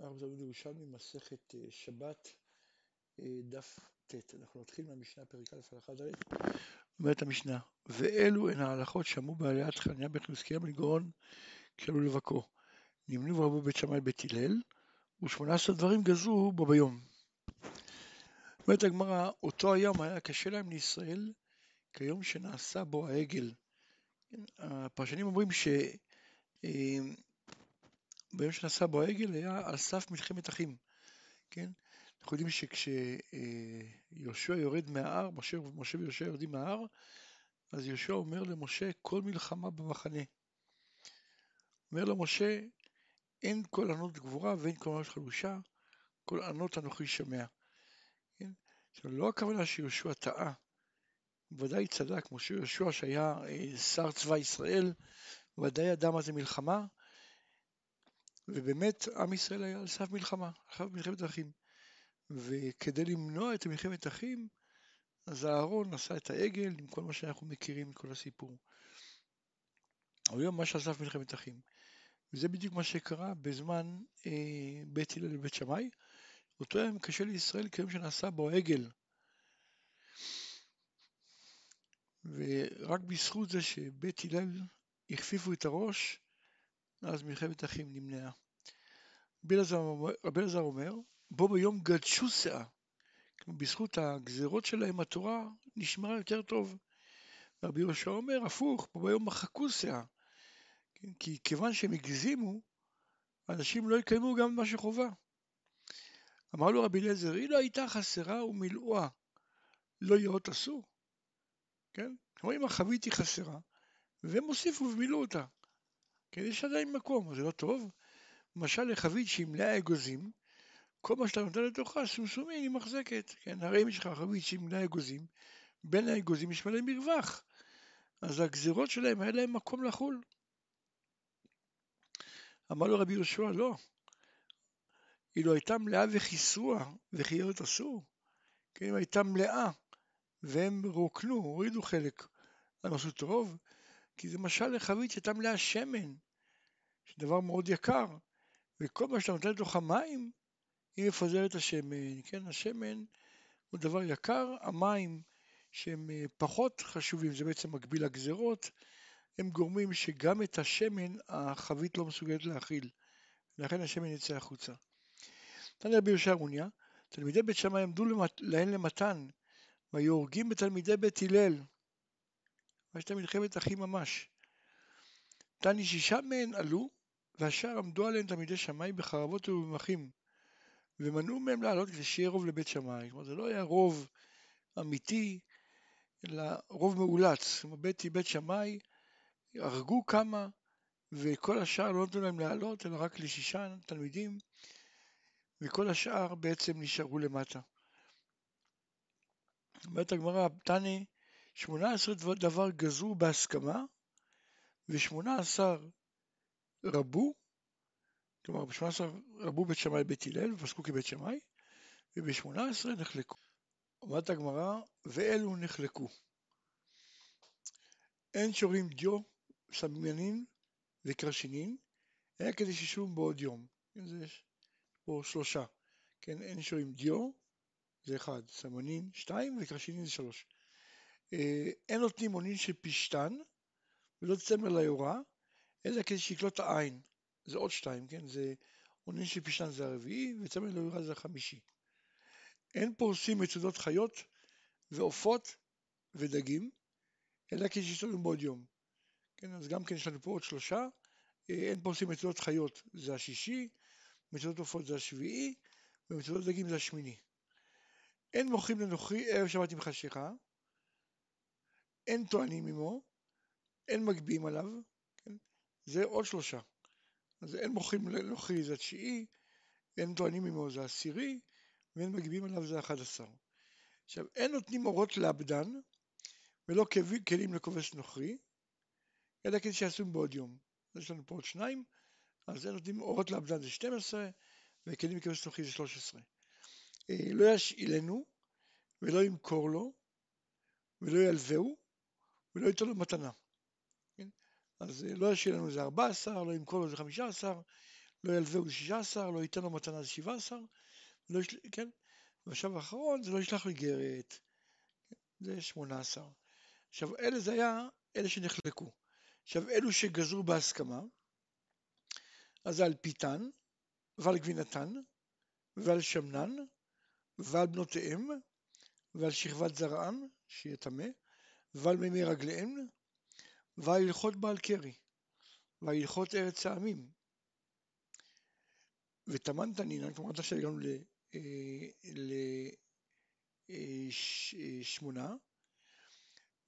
הרב דוד ירושלמי, מסכת אה, שבת, אה, דף ט'. אנחנו נתחיל מהמשנה פרק א' הלכה ד', אומרת המשנה, ואלו הן ההלכות שמעו בעליית חניה בן גאון כשעלו לבקרו. נמנו ורבו בית שמאי בית הלל, ושמונה עשרה דברים גזרו בו ביום. אומרת הגמרא, אותו היום היה קשה להם לישראל כיום שנעשה בו העגל. הפרשנים אומרים ש... אה, ביום שנשא בו העגל היה על סף מלחמת אחים, כן? אנחנו יודעים שכשיהושע יורד מההר, משה, משה ויהושע יורדים מההר, אז יהושע אומר למשה כל מלחמה במחנה. אומר למשה, אין כל ענות גבורה ואין כל ענות חלושה, כל ענות אנוכי שמע. כן? עכשיו, לא הכוונה שיהושע טעה, ודאי צדק, משה יהושע שהיה אה, שר צבא ישראל, ודאי ידע מה זה מלחמה, ובאמת עם ישראל היה על סף מלחמה, על סף מלחמת אחים. וכדי למנוע את מלחמת אחים, אז אהרון עשה את העגל עם כל מה שאנחנו מכירים מכל הסיפור. הוא היה ממש על סף מלחמת אחים. וזה בדיוק מה שקרה בזמן אה, בית הלל ובית שמאי. אותו יום קשה לישראל כיום שנעשה בו העגל. ורק בזכות זה שבית הלל הכפיפו את הראש, אז מלחמת אחים נמנעה. רבי אלעזר אומר, בו ביום גדשו שאה. בזכות הגזרות שלהם התורה נשמרה יותר טוב. רבי יהושע אומר, הפוך, בו ביום מחקו שאה. כי כיוון שהם הגזימו, אנשים לא יקיימו גם מה שחובה. אמר לו רבי אליעזר, אילו הייתה חסרה ומילואה, לא יאות עשו. כן? כלומר, אם החבית היא חסרה, והם הוסיפו ומילאו אותה. כן, יש עדיין מקום, זה לא טוב. למשל לחבית שהיא מלאה אגוזים, כל מה שאתה נותן לתוכה, סומסומין, היא מחזקת. כן, הרי אם יש לך חבית שהיא מלאה אגוזים, בין האגוזים יש מלא מרווח. אז הגזירות שלהם, היה להם מקום לחול. אמר לו רבי יהושע, לא. אילו הייתה מלאה וכיסוה, וחיות עשו, כן, אם הייתה מלאה, והם רוקנו, הורידו חלק, הם עשו טוב, כי זה משל לחבית שהייתה מלאה שמן, שדבר מאוד יקר, וכל מה שאתה נותן לתוך המים, היא מפזרת השמן, כן, השמן הוא דבר יקר, המים שהם אה, פחות חשובים, זה בעצם מקביל לגזרות, הם גורמים שגם את השמן החבית לא מסוגלת להכיל, ולכן השמן יצא החוצה. תנא רבי יהושע ערוניה, תלמידי בית שמאי עמדו להן למתן, והיו הורגים בתלמידי בית הלל. והייתה מלחמת אחים ממש. תני שישה מהן עלו, והשאר עמדו עליהם תלמידי שמאי בחרבות ובמחים, ומנעו מהם לעלות כדי שיהיה רוב לבית שמאי. כלומר, זה לא היה רוב אמיתי, אלא רוב מאולץ. כלומר, בית, בית שמאי הרגו כמה, וכל השאר לא נתנו להם לעלות, אלא רק לשישה תלמידים, וכל השאר בעצם נשארו למטה. אומרת הגמרא, תני, שמונה עשרה דבר גזרו בהסכמה, ושמונה עשר רבו, כלומר ב-18 רבו בית שמאי בית הלל ופסקו כבית שמאי, וב-18 נחלקו. אומרת הגמרא, ואלו נחלקו. אין שורים דיו, סממנין וכרשינין, אלא כדי שישורו מבעוד יום. זה יש פה שלושה. כן, אין שורים דיו, זה אחד, סממנין שתיים וכרשינין זה שלוש. אה, אין נותנים אונין של פשתן ולא צמר ליורה, אלא כדי שיקלוט העין. זה עוד שתיים, כן? זה אונין של פשתן זה הרביעי, וצמר ליורה זה החמישי. אין פורסים מצודות חיות ועופות ודגים, אלא כדי לנו בעוד יום. כן, אז גם כן יש לנו פה עוד שלושה. אה, אין פורסים מצודות חיות זה השישי, מצודות עופות זה השביעי, ומצודות דגים זה השמיני. אין מוכרים לנוכרי ערב שבת עם חשיכה, אין טוענים עמו, אין מגביהים עליו? זה עוד שלושה. אז אין מוכרים לנוכרי זה התשיעי, אין טוענים עמו זה העשירי, ואין מגביהים עליו זה האחד עשר. עכשיו, אין נותנים אורות לעבדן, ולא כלים לכובש נוכרי, אלא כדי שיעשו בעוד יום. יש לנו פה עוד שניים, אז אין נותנים אורות לעבדן זה 12, וכלים לכובש נוכרי זה 13. אה, לא ישאילנו, ולא ימכור לו, ולא ילווהו, ולא ייתן לו מתנה. אז אה, לא ישאיר לנו איזה 14, לא ימכור לו איזה 15, לא ילווהו זה 16, לא ייתן לו מתנה זה 17, לא יש, כן? ועכשיו האחרון זה לא ישלח לי גרת, זה 18. עכשיו אלה זה היה אלה שנחלקו. עכשיו אלו שגזרו בהסכמה, אז זה על פיתן ועל גבינתן ועל שמנן ועל בנותיהם ועל שכבת זרען, שיהיה טמא, ועל מימי רגליהם ועל הלכות בעל קרי ועל הלכות ארץ העמים. וטמן תנינן, כלומר עד עכשיו הגענו לשמונה, אה, אה,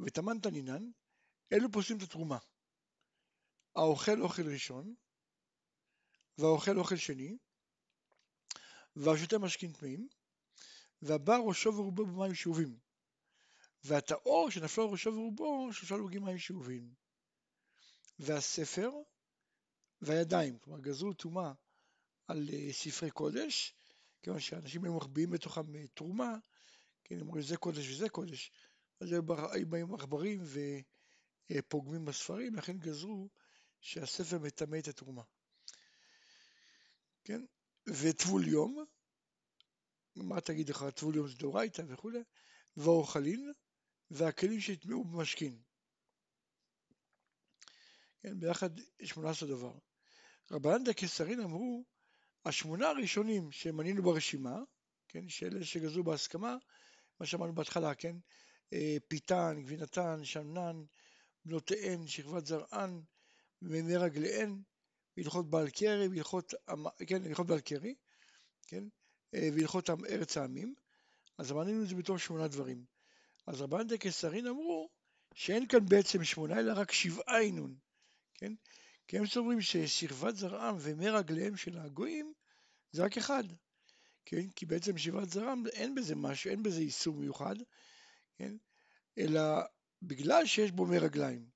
וטמן תנינן, אלו פוסלים את התרומה. האוכל אוכל ראשון, והאוכל אוכל שני, והשותה משכין טמאים, והבא ראשו ורובו במים שאובים, והטהור שנפלו ראשו ורובו שלושה לוגים מים שאובים. והספר והידיים, כלומר גזרו טומאה על אה, ספרי קודש, כיוון שאנשים היו מחביאים בתוכם אה, תרומה, כן, הם אומרים זה קודש וזה קודש, אז היו באים עכברים ופוגמים בספרים, לכן גזרו שהספר מטמא את התרומה. כן, וטבול יום, מה תגיד לך, טבול יום זה דאורייתא וכולי, והאוכלין, והכלים שהטמעו במשכין. כן, ביחד 18 דבר. רבנן דקסרין אמרו, השמונה הראשונים שמנינו ברשימה, כן, שאלה שגזרו בהסכמה, מה שאמרנו בהתחלה, כן, אה, פיתן, גבינתן, שמנן, בנותיהן, שכבת זרען, מימי רגליהן, והלכות בעל קרי, והלכות, כן, הלכות בעל קרי, כן, אה, והלכות ארץ העמים, אז אמרנו את זה בתור שמונה דברים. אז רבן דקסרין אמרו שאין כאן בעצם שמונה, אלא רק שבעה עינון, כן? כי הם סוברים ששכבת זרעם ומי רגליהם של הגויים זה רק אחד, כן? כי בעצם שכבת זרעם אין בזה משהו, אין בזה איסור מיוחד, כן? אלא בגלל שיש בו מי רגליים.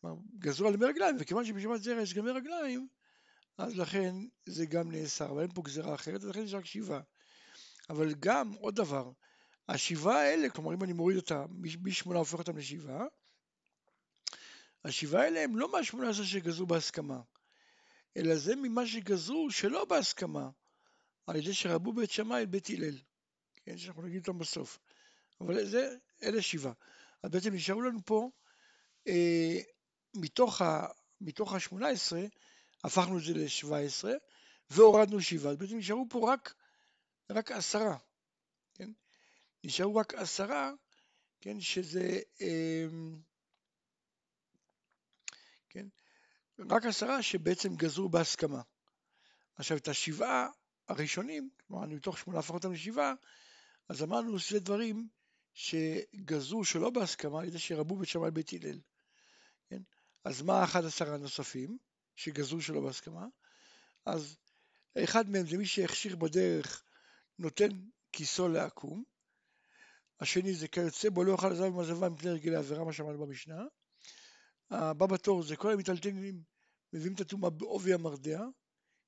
כלומר, גזרו על מי רגליים, וכיוון שבשכבת זרע יש גם מי רגליים, אז לכן זה גם נאסר, אבל אין פה גזרה אחרת, ולכן יש רק שבעה. אבל גם עוד דבר, השבעה האלה, כלומר אם אני מוריד אותה, משמונה הופך אותם לשבעה, השבעה האלה הם לא מהשמונה עשרה שגזרו בהסכמה, אלא זה ממה שגזרו שלא בהסכמה, על ידי שרבו בית שמאי בית הלל, כן, שאנחנו נגיד אותם בסוף. אבל זה, אלה שבעה. אז בעצם נשארו לנו פה, אה, מתוך, ה, מתוך ה-18, הפכנו את זה ל-17, והורדנו שבעה. אז בעצם נשארו פה רק, רק עשרה, כן? נשארו רק עשרה, כן, שזה... אה, כן? רק עשרה שבעצם גזרו בהסכמה. עכשיו את השבעה הראשונים, כלומר מתוך שמונה הפכו אותם לשבעה, אז אמרנו שזה דברים שגזרו שלא בהסכמה על ידי שרבו בית שמאי בית הלל. כן? אז מה אחד עשר הנוספים שגזרו שלא בהסכמה? אז אחד מהם זה מי שהכשיר בדרך נותן כיסו לעקום, השני זה כיוצא בו לא יאכל עזב ומעזבה מפני רגילי עבירה, מה שאמרנו במשנה, הבא בתור זה כל המטלטלים מביאים את הטומאה בעובי המרדע,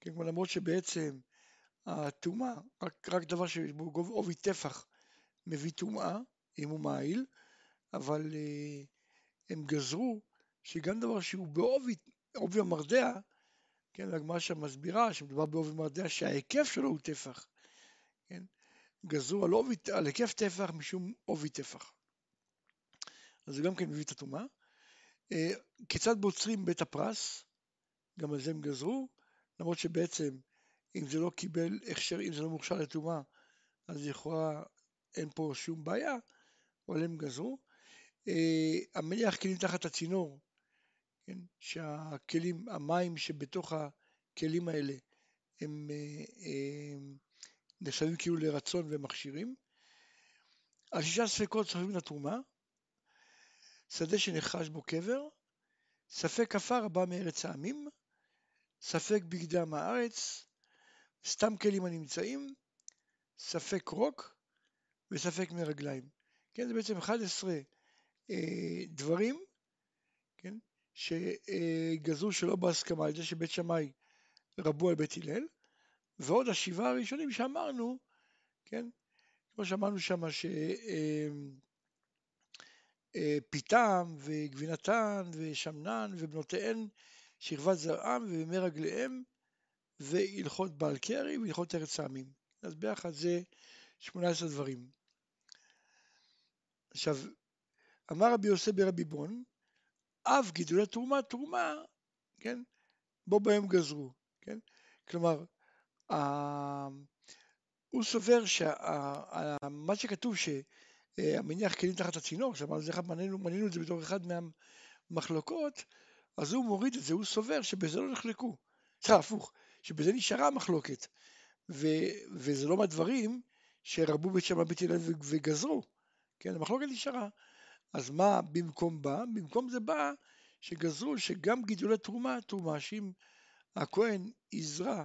כן, כלומר למרות שבעצם הטומאה, רק, רק דבר שיש בו עובי טפח מביא טומאה, אם הוא מעיל, אבל אה, הם גזרו שגם דבר שהוא בעובי עובי המרדע, כן, הגמרא שם מסבירה שמדובר בעובי מרדע שההיקף שלו הוא טפח, כן, גזרו על, עובי, על היקף טפח משום עובי טפח. אז זה גם כן מביא את הטומאה. אה, כיצד בוצרים בית הפרס? גם על זה הם גזרו, למרות שבעצם אם זה לא קיבל הכשר, אם זה לא מוכשר לטומאה, אז לכאורה אין פה שום בעיה, אבל הם גזרו. אה, המניח כלים תחת הצינור, כן, שהכלים, המים שבתוך הכלים האלה הם אה, נחשבים כאילו לרצון ומכשירים. על שישה ספקות צריכים את התרומה, שדה שנחש בו קבר, ספק עפר הבא מארץ העמים, ספק בגדי עם הארץ, סתם כלים הנמצאים, ספק רוק וספק מרגליים. כן, זה בעצם 11 אה, דברים, כן, שגזרו שלא בהסכמה על זה שבית שמאי רבו על בית הלל, ועוד השבעה הראשונים שאמרנו, כן, כמו שאמרנו שם, ש... אה, אה, פיתם וגבינתן ושמנן ובנותיהן שכבת זרעם ומי רגליהם והלכות בעל קרי והלכות ארץ העמים. אז ביחד זה 18 דברים. עכשיו, אמר רבי יוסף ברבי בון, אף גידולי תרומה, תרומה, כן, בו בהם גזרו, כן? כלומר, הוא סובר שמה שכתוב שהמניח כלים תחת הצינור, שאמרנו, מנינו את זה בתור אחד מהמחלוקות, אז הוא מוריד את זה, הוא סובר שבזה לא נחלקו. סליחה, הפוך, שבזה נשארה המחלוקת, ו, וזה לא מהדברים שרבו בית שמע בית הלל וגזרו, כן, המחלוקת נשארה. אז מה במקום בא? במקום זה בא שגזרו שגם גידולי תרומה, תרומה, שאם הכהן יזרע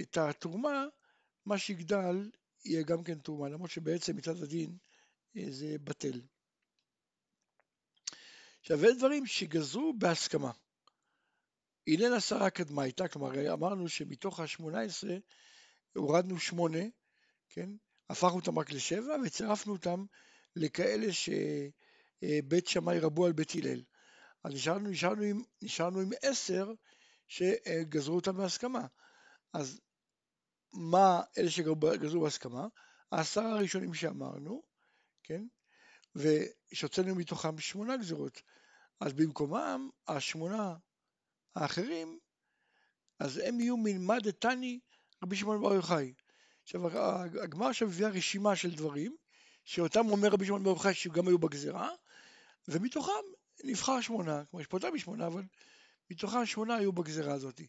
את התרומה, מה שיגדל יהיה גם כן תרומה, למרות שבעצם מצד הדין אה, זה בטל. עכשיו, אלה דברים שגזרו בהסכמה. הלל עשרה קדמייתא, כלומר אמרנו שמתוך ה-18 הורדנו שמונה, כן? הפכנו אותם רק לשבע וצירפנו אותם לכאלה שבית שמאי רבו על בית הלל. אז נשארנו, נשארנו, עם, נשארנו עם עשר שגזרו אותם בהסכמה. אז מה אלה שגזרו בהסכמה? העשרה הראשונים שאמרנו, כן? ושהוצאנו מתוכם שמונה גזרות. אז במקומם השמונה האחרים, אז הם יהיו מלמד דתני רבי שמעון בר יוחאי. עכשיו הגמר עכשיו מביאה רשימה של דברים שאותם אומר רבי שמעון בר יוחאי שגם היו בגזרה ומתוכם נבחר שמונה, כמו יש פה יותר משמונה אבל מתוכם שמונה היו בגזרה הזאת.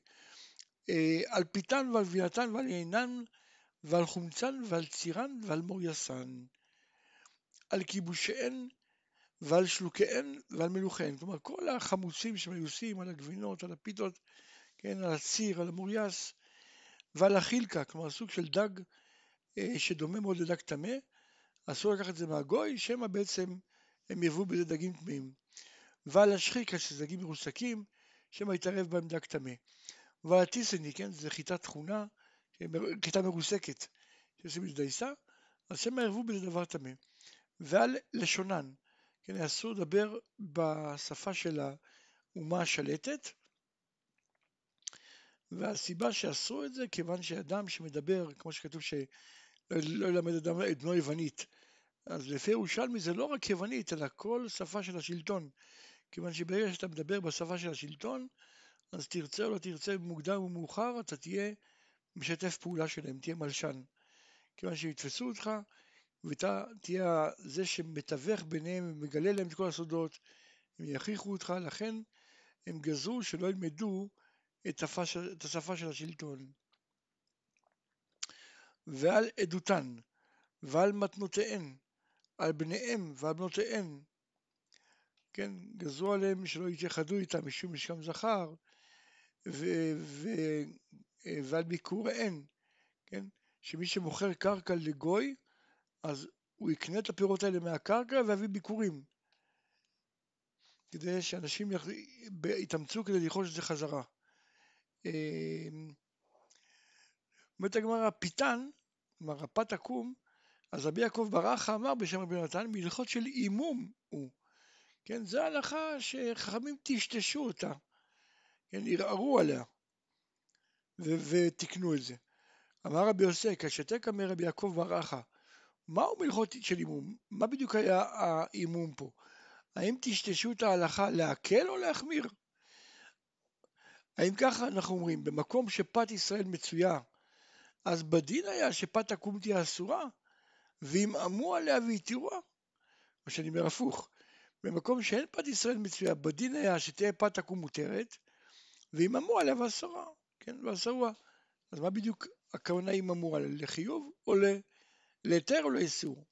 אה, על פיתן ועל גבינתן ועל יינן ועל חומצן ועל צירן ועל מור יסן. על כיבושיהן ועל שלוקיהן ועל מלוכיהן. כלומר כל החמוצים שמיוסים על הגבינות, על הפיתות, כן, על הציר, על המוריאס ועל החילקה, כלומר סוג של דג אה, שדומה מאוד לדג טמא, אסור לקחת את זה מהגוי, שמא בעצם הם יבואו בזה דגים טמאים. ועל השחיקה, שזה דגים מרוסקים, שמא יתערב בהם דג טמא. ועל הטיסני, כן, זה חיטה תכונה, חיטה מרוסקת, שעושים מזה דייסה, אז שמא ירבו בזה דבר טמא. ועל לשונן, כן, אסור לדבר בשפה של האומה השלטת, והסיבה שאסרו את זה, כיוון שאדם שמדבר, כמו שכתוב שלא לא ילמד אדם את בנו יוונית, אז לפי ירושלמי זה לא רק יוונית, אלא כל שפה של השלטון, כיוון שברגע שאתה מדבר בשפה של השלטון, אז תרצה או לא תרצה, מוקדם או מאוחר, אתה תהיה משתף פעולה שלהם, תהיה מלשן. כיוון שהם יתפסו אותך, ואתה תהיה זה שמתווך ביניהם ומגלה להם את כל הסודות, הם יכריחו אותך, לכן הם גזרו שלא ילמדו את, הפש, את השפה של השלטון. ועל עדותן, ועל מתנותיהן, על בניהם ועל בנותיהן, כן, גזרו עליהם שלא יתייחדו איתם משום משכם זכר, ו, ו, ועל ביקוריהן, כן, שמי שמוכר קרקע לגוי, אז הוא יקנה את הפירות האלה מהקרקע ויביא ביקורים, כדי שאנשים יתאמצו כדי לרכוש את זה חזרה. אמ, אומרת הגמרא, פיתן, כלומר הפת עקום, אז רבי יעקב ברכה אמר בשם רבי נתן, מלכות של עימום הוא. כן, זו הלכה שחכמים טשטשו אותה, כן, ערערו עליה, ותיקנו את זה. אמר רבי יוסי, כשתק אמר רבי יעקב ברכה, מהו מלכות של עימום? מה בדיוק היה העימום פה? האם טשטשו את ההלכה להקל או להחמיר? האם ככה אנחנו אומרים, במקום שפת ישראל מצויה, אז בדין היה שפת עקום תהיה אסורה, וימאמו עליה ויתירוה? או שאני אומר הפוך, במקום שאין פת ישראל מצויה, בדין היה שתהיה פת עקום מותרת, וימאמו עליה ואסורה, כן, ואסורה. אז מה בדיוק הכוונה ימאמו עליה, לחיוב או להיתר או לאיסור?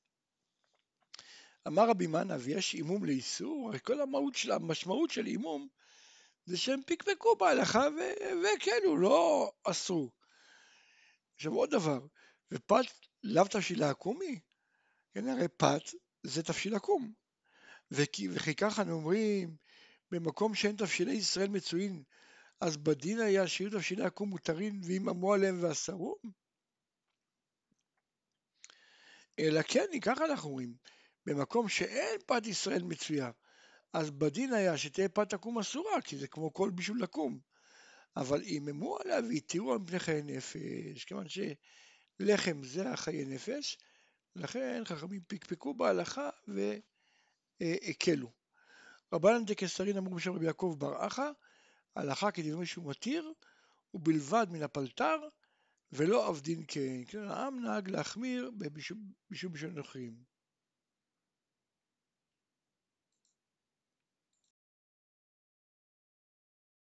אמר רבי מנה, ויש עימום לאיסור? כל המהות של, המשמעות של עימום זה שהם פקפקו בהלכה וכאלו, לא אסרו. עכשיו עוד דבר, ופת לאו תבשיל עקומי? כן, הרי פת זה תבשיל עקום. וכי, וכי ככה אנו אומרים, במקום שאין תבשילי ישראל מצויים, אז בדין היה שיהיו תבשילי עקום מותרים ויממו עליהם ואסרום? אלא כן, ככה אנחנו אומרים, במקום שאין פת ישראל מצויה, אז בדין היה שתהיה פת עקום אסורה, כי זה כמו כל בישול לקום. אבל איממו עליו והתירו על פני חיי נפש, כיוון שלחם זה החיי נפש, לכן חכמים פקפקו בהלכה והקלו. רבנן דקסרין אמרו בשם רבי יעקב בר אחא, הלכה כדברי שהוא מתיר, ובלבד מן הפלטר, ולא אף דין כן. כן, העם נהג להחמיר בשום בשל נוכרים.